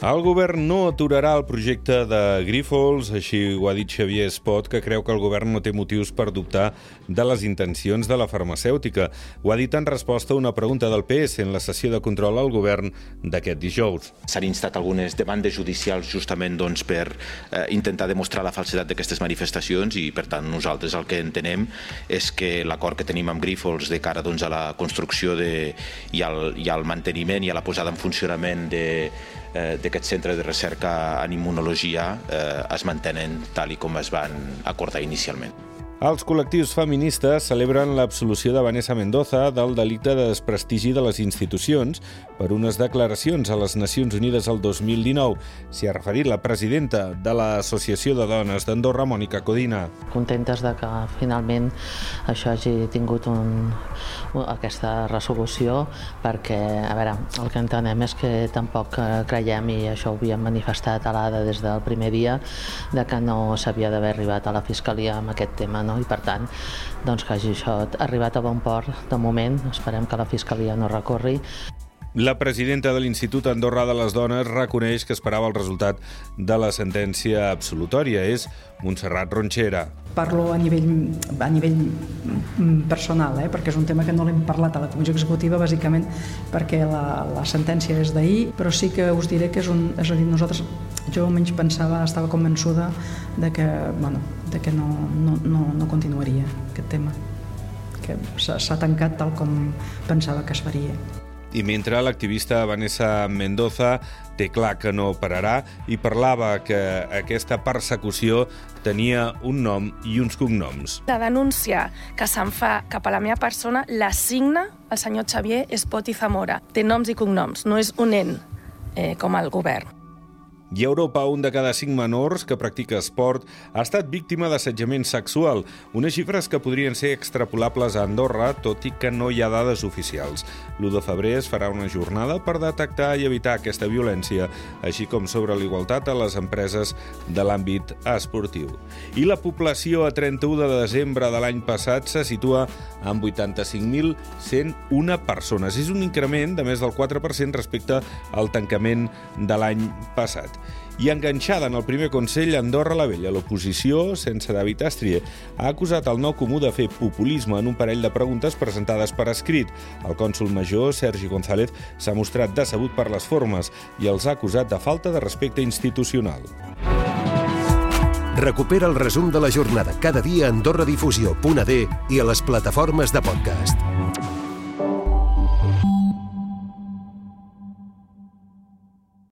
El govern no aturarà el projecte de Grífols, així ho ha dit Xavier Espot, que creu que el govern no té motius per dubtar de les intencions de la farmacèutica. Ho ha dit en resposta a una pregunta del PS en la sessió de control al govern d'aquest dijous. S'han instat algunes demandes judicials justament doncs, per eh, intentar demostrar la falsitat d'aquestes manifestacions i, per tant, nosaltres el que entenem és que l'acord que tenim amb Grífols de cara doncs, a la construcció de, i, al, i al manteniment i a la posada en funcionament de, eh, d'aquest centre de recerca en immunologia eh, es mantenen tal i com es van acordar inicialment. Els col·lectius feministes celebren l'absolució de Vanessa Mendoza del delicte de desprestigi de les institucions per unes declaracions a les Nacions Unides el 2019. S'hi ha referit la presidenta de l'Associació de Dones d'Andorra, Mònica Codina. Contentes de que finalment això hagi tingut un, aquesta resolució perquè, a veure, el que entenem és que tampoc eh, creiem, i això ho havíem manifestat a l'ADA des del primer dia, de que no s'havia d'haver arribat a la Fiscalia amb aquest tema, no? I per tant doncs, que hagi això arribat a bon port de moment, esperem que la Fiscalia no recorri. La presidenta de l'Institut Andorra de les Dones reconeix que esperava el resultat de la sentència absolutòria. És Montserrat Ronxera. Parlo a nivell, a nivell personal, eh? perquè és un tema que no l'hem parlat a la Comissió Executiva, bàsicament perquè la, la sentència és d'ahir, però sí que us diré que és un... És a dir, nosaltres, jo almenys pensava, estava convençuda de que, bueno, de que no, no, no, no continuaria aquest tema que s'ha tancat tal com pensava que es faria. I mentre l'activista Vanessa Mendoza té clar que no pararà i parlava que aquesta persecució tenia un nom i uns cognoms. La denúncia que se'n fa cap a la meva persona la signa el senyor Xavier Espot i Zamora. Té noms i cognoms, no és un ent eh, com el govern. I a Europa, un de cada cinc menors que practica esport ha estat víctima d'assetjament sexual, unes xifres que podrien ser extrapolables a Andorra, tot i que no hi ha dades oficials. L'1 de febrer es farà una jornada per detectar i evitar aquesta violència, així com sobre l'igualtat a les empreses de l'àmbit esportiu. I la població a 31 de desembre de l'any passat se situa en 85.101 persones. És un increment de més del 4% respecte al tancament de l'any passat. I enganxada en el primer Consell, Andorra la Vella, l'oposició, sense David Astrie, ha acusat el nou comú de fer populisme en un parell de preguntes presentades per escrit. El cònsul major, Sergi González, s'ha mostrat decebut per les formes i els ha acusat de falta de respecte institucional. Recupera el resum de la jornada cada dia a AndorraDifusió.d i a les plataformes de podcast.